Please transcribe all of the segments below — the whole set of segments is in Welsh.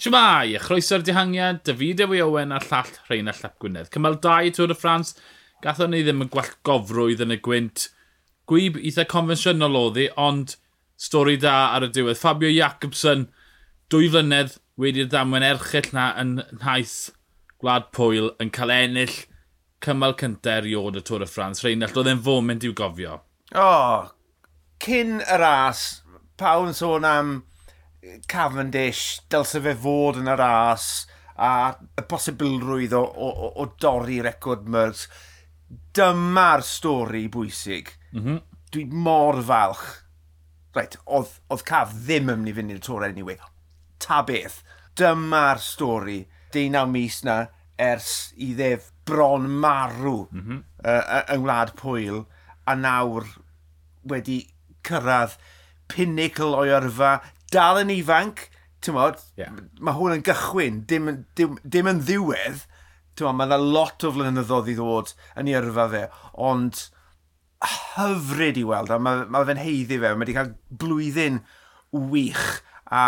Siwmai, chroeso'r dihangiad, David Ewy Owen a'r llall Rheina Llap Gwynedd. Cymal 2 Tŵr y Ffrans, gatho ni ddim yn gwell gofrwydd yn y gwynt. Gwyb eitha confensiynol oddi, ond stori da ar y diwedd. Fabio Jacobson, dwy flynedd wedi'r ddamwen erchill na yn nhaith Gwlad Pwyl yn cael ennill cymal cyntaf eriod y Tŵr y Ffrans. Rheinald, oedd e'n foment i'w gofio. O, oh, cyn y ras, pawn sôn am Cavendish, dylse fe fod yn y ras, a y posibilrwydd o, o, o, o dorri record Merckx. Dyma'r stori bwysig. Mm -hmm. Dwi mor falch. Reit, oedd, oedd Caf ddim yn mynd i fynd i'r tor anyway. Ta beth. Dyma'r stori. Deunaw mis na ers i ddef bron marw mm -hmm. uh, yng Ngwlad Pwyl a nawr wedi cyrraedd pinnacle o'i yrfa dal yn ifanc, ti'n modd, yeah. mae hwn yn gychwyn, dim, dim, dim yn ddiwedd, ti'n modd, mae yna lot o flynyddoedd i ddod yn ei yrfa fe, ond hyfryd i weld, a mae, mae fe'n heiddi fe, mae wedi cael blwyddyn wych, a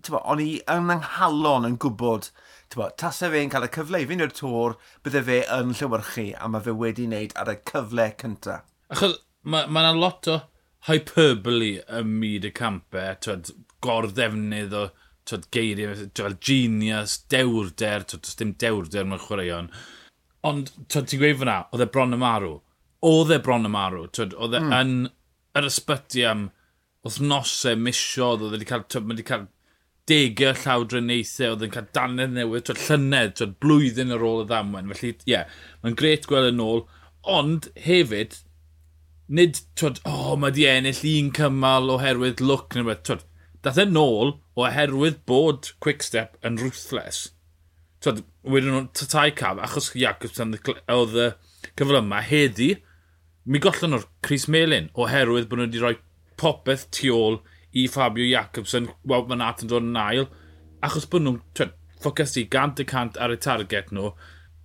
ti'n modd, o'n i yn anghalon yn gwybod Bo, tasau fe'n cael y cyfle i fynd i'r tor, bydde fe yn llywyrchu a mae fe wedi wneud ar y cyfle cyntaf. Achos mae yna ma lot o hyperbole ym myd y campau, twyd, gorddefnydd o twyd, geiriau, fel genius, dewrder, twyd, dim dewrder mewn chwaraeon. Ond, ti'n gweud fyna, oedd e bron y marw. Oedd e bron y marw, oedd e mm. yn yr ysbyty am wythnosau, misiodd, oedd e wedi cael, twyd, wedi cael degau llawdra neithau, oedd e'n cael danedd newydd, twyd, llynedd, twyd, blwyddyn ar ôl y ddamwen. Felly, ie, yeah, mae'n gret gweld yn ôl, ond hefyd, nid, twyd, o, oh, mae di ennill un cymal oherwydd look neu beth, twyd, Dath e'n nôl oherwydd bod Quickstep yn ruthless. Twyd, wedyn nhw'n tai caf, achos Jacobson oedd y cyfle yma, heddi, mi gollon nhw'r Chris Melin oherwydd bod nhw wedi rhoi popeth tu ôl i Fabio Jacobson, wel mae'n at yn dod yn ail, achos bod nhw'n ffocysu gant y cant ar y target nhw,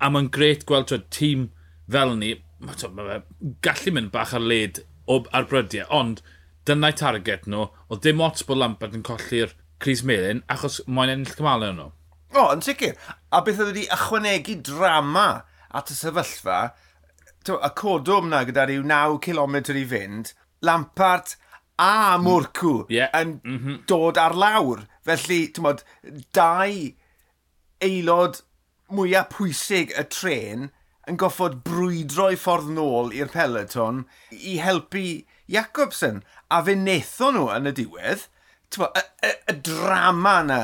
a mae'n gret gweld twyd, tîm fel ni, mae gallu mynd bach ar led ar brydiau, ond Dyna'i target nhw, o dim ots bod Lampard yn colli'r Cris Melin, achos mae'n ennill cymalau nhw. O, yn sicr. A beth oedd wedi ychwanegu drama at y sefyllfa, to, y codwm na gyda rhyw 9 km i fynd, Lampard a Mwrcw mm. yeah. yn mm -hmm. dod ar lawr. Felly, ti'n modd, dau aelod mwyaf pwysig y tren yn goffod brwydro i ffordd nôl i'r peleton i helpu Jacobsen. A fe netho nhw yn y diwedd, Bo, y, y, y, drama yna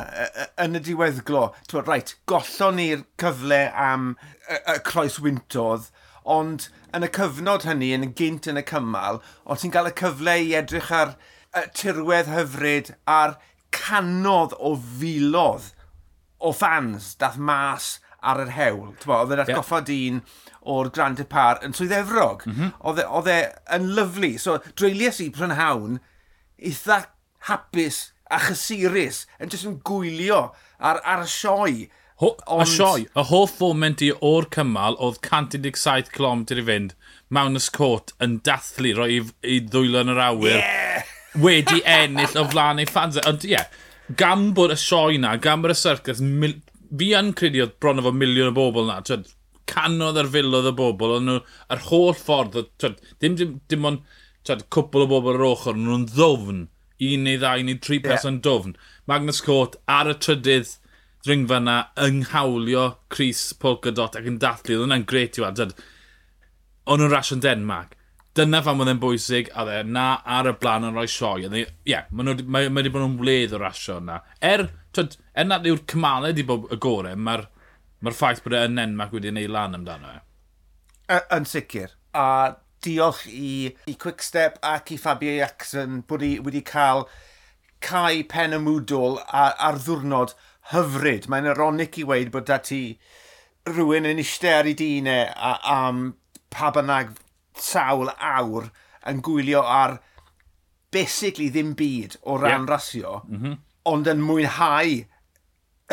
yn y diweddglo, bo, right, gollon ni'r cyfle am y, y croes wyntodd, ond yn y cyfnod hynny, yn y gynt yn y cymal, o ti'n cael y cyfle i edrych ar y tirwedd hyfryd a'r canodd o filodd o fans dath mas ar yr hewl. Oedd yn atgoffa yeah. dyn o'r Grand Depart yn Swydd Efrog. Mm -hmm. E, oedd e yn lyflu. So, dreulies i prynhawn eitha hapus a chysurus yn jyst yn gwylio ar, ar y sioe. Ho, Ond... Y sioe, y hoff foment i o'r cymal oedd 117 km i fynd. mewn Cot yn dathlu roi i, i ddwylo yn yr awyr. Yeah! wedi ennill o flaen ei ffans. E. Ond ie, yeah, gan bod y sioe na, gan bod y syrcus, fi yn credu oedd bron o efo miliwn o bobl na. Twyd, canodd ar filodd o bobl, ond nhw, yr holl ffordd, twyd, dim, dim, dim ond twyd, cwpl o bobl ar ochr, nhw'n ddofn, un neu ddau neu tri person yeah. dofn. Magnus Cwrt ar y trydydd ringfa yna yng nghawlio Chris Polkadot ac yn dathlu, oedd hwnna'n gret i e, weld. O'n nhw'n rasio'n Denmark. Dyna fan oedd e'n bwysig, a dde, na ar y blaen yn rhoi sioi. E, ie, yeah, mae wedi bod nhw'n wledd o rasio yna. Er, twyd, er nad yw'r cymalau wedi bod y gorau, mae'r Mae'r ffaith bod e'n enmac wedi ei lan amdano e. Yn sicr. A diolch i, i Quickstep ac i Fabio Jackson bod i wedi cael cael pen y mwdol a'r ddwrnod hyfryd. Mae'n ironic i weid bod da ti rhywun yn eistedd ar ei dînau e am pa bynnag sawl awr yn gwylio ar basically ddim byd o ran yeah. rasio, mm -hmm. ond yn mwynhau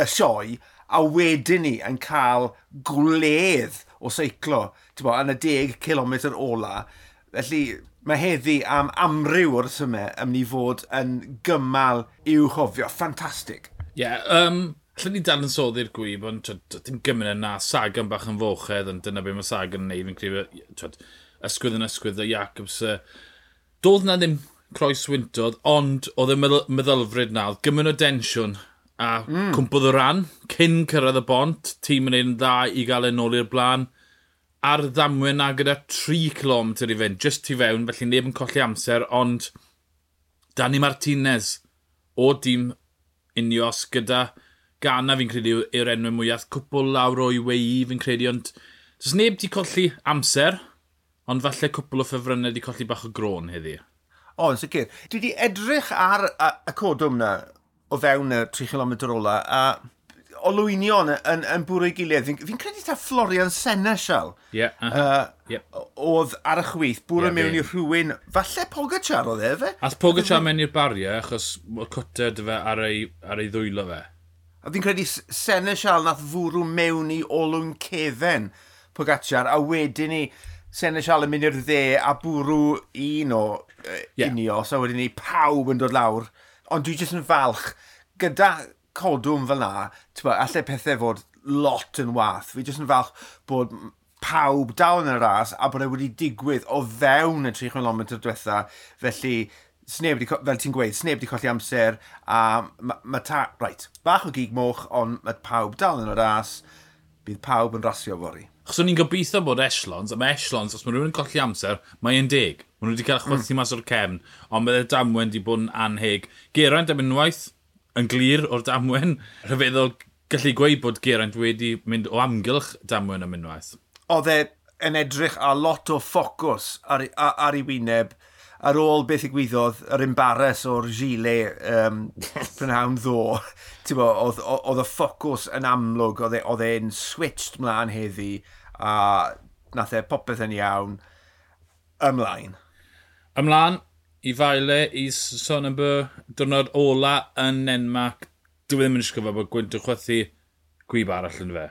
y sioe a wedyn ni yn cael gwledd o seiclo bo, yn y 10 km ola. Felly mae heddi am amryw o'r symau ym ni fod yn gymal i'w chofio. Ffantastig. Ie, yeah, um, Llen ni dal yn soddi'r gwyb, ond dim gymryd yna, Sagan bach yn fochedd, ond dyna beth mae Sagan yn neud, fi'n credu, twyd, ysgwydd yn ysgwydd y Jacobs. Doedd na ddim croes wyntodd, ond oedd y meddylfryd na, oedd gymryd o densiwn a mm. cwmpodd y ran, cyn cyrraedd y bont, tîm yn ein dda i gael e'n ôl i'r blaen. Ar ddamwen na gyda 3 km i fynd, just tu fewn, felly neb yn colli amser, ond Dani Martinez o dîm Unios gyda Gana fi'n credu yw'r enw mwyaf, cwpl lawr o wei fi'n credu, ond does neb di colli amser, ond falle cwpl o ffefrynnau di colli bach o grôn heddi. O, yn sicr. Dwi wedi edrych ar y codwm na o fewn y 3 km ola a olwynion yn, yn, bwrw ei gilydd. Fi'n fi credu ta Florian Senesial yeah, uh -huh. uh, yep. oedd ar y chwith, bwrw yeah, mewn i rhywun, falle Pogacar oedd e fe? Ath Pogacar mewn i'r bariau achos oedd cwta dy fe ar ei, ar ei ddwylo fe. A fi'n credu Senesial nath fwrw mewn i olwyn cefen Pogacar a wedyn ni Senesial yn mynd i'r dde a bwrw un o uh, yeah. unios a wedyn ni pawb yn dod lawr ond dwi jyst yn falch gyda codwm fel na, ba, allai pethau fod lot yn wath. Fi jyst yn falch bod pawb dal yn y ras a bod e wedi digwydd o fewn y 3 km diwetha. Felly, sneb wedi, fel ti'n gweud, sneb wedi colli amser a mae ma ta... Right, bach o gig moch, ond mae pawb dal yn y ras. Bydd pawb yn rasio fori. Chos o'n i'n gobeithio bod echelons, a mae echelons, os mae rhywun yn colli amser, mae e'n deg. Mae nhw wedi cael chwerthu mm. mas o'r cefn, ond mae'r damwen wedi bod yn anheg. Geraint am unwaith, yn glir o'r damwen, rhyfeddol gallu gweud bod Geraint wedi mynd o amgylch damwen am unwaith. Oedd e yn edrych a lot o ffocws ar, ar, ar ei wyneb, ar ôl beth ddigwyddodd, yr embarrass o'r gilet um, prynhawn ddo, oedd y ffocws yn amlwg, oedd e, e'n switched mlaen heddi, a nath e popeth yn iawn ymlaen. Ymlaen i faile i sôn am diwrnod ola yn Nenmac, Dwi e ddim yn ysgrifo bod Gwynt yn chwythu gwyb arall yn fe.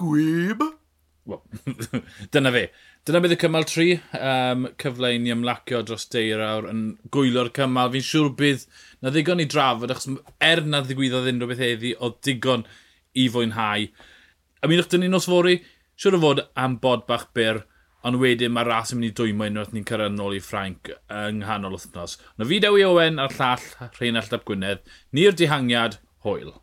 Gwyb? Well, dyna fe. Dyna bydd y cymal tri, um, cyfle i ni ymlacio dros deirawr yn gwylo'r cymal. Fi'n siŵr bydd na ddigon i drafod, achos er na ddigwyddodd unrhyw beth heddi, o digon i fwynhau. A mi ddechrau ni nos fori, siŵr o fod am bod bach byr, ond wedyn mae'r ras yn mynd i dwymo unwaith ni'n cyrraedd nôl i Ffrainc yng nghanol wythnos. Na fi Dewi Owen a'r llall Rheinald Ap Gwynedd, ni'r dihangiad, hwyl.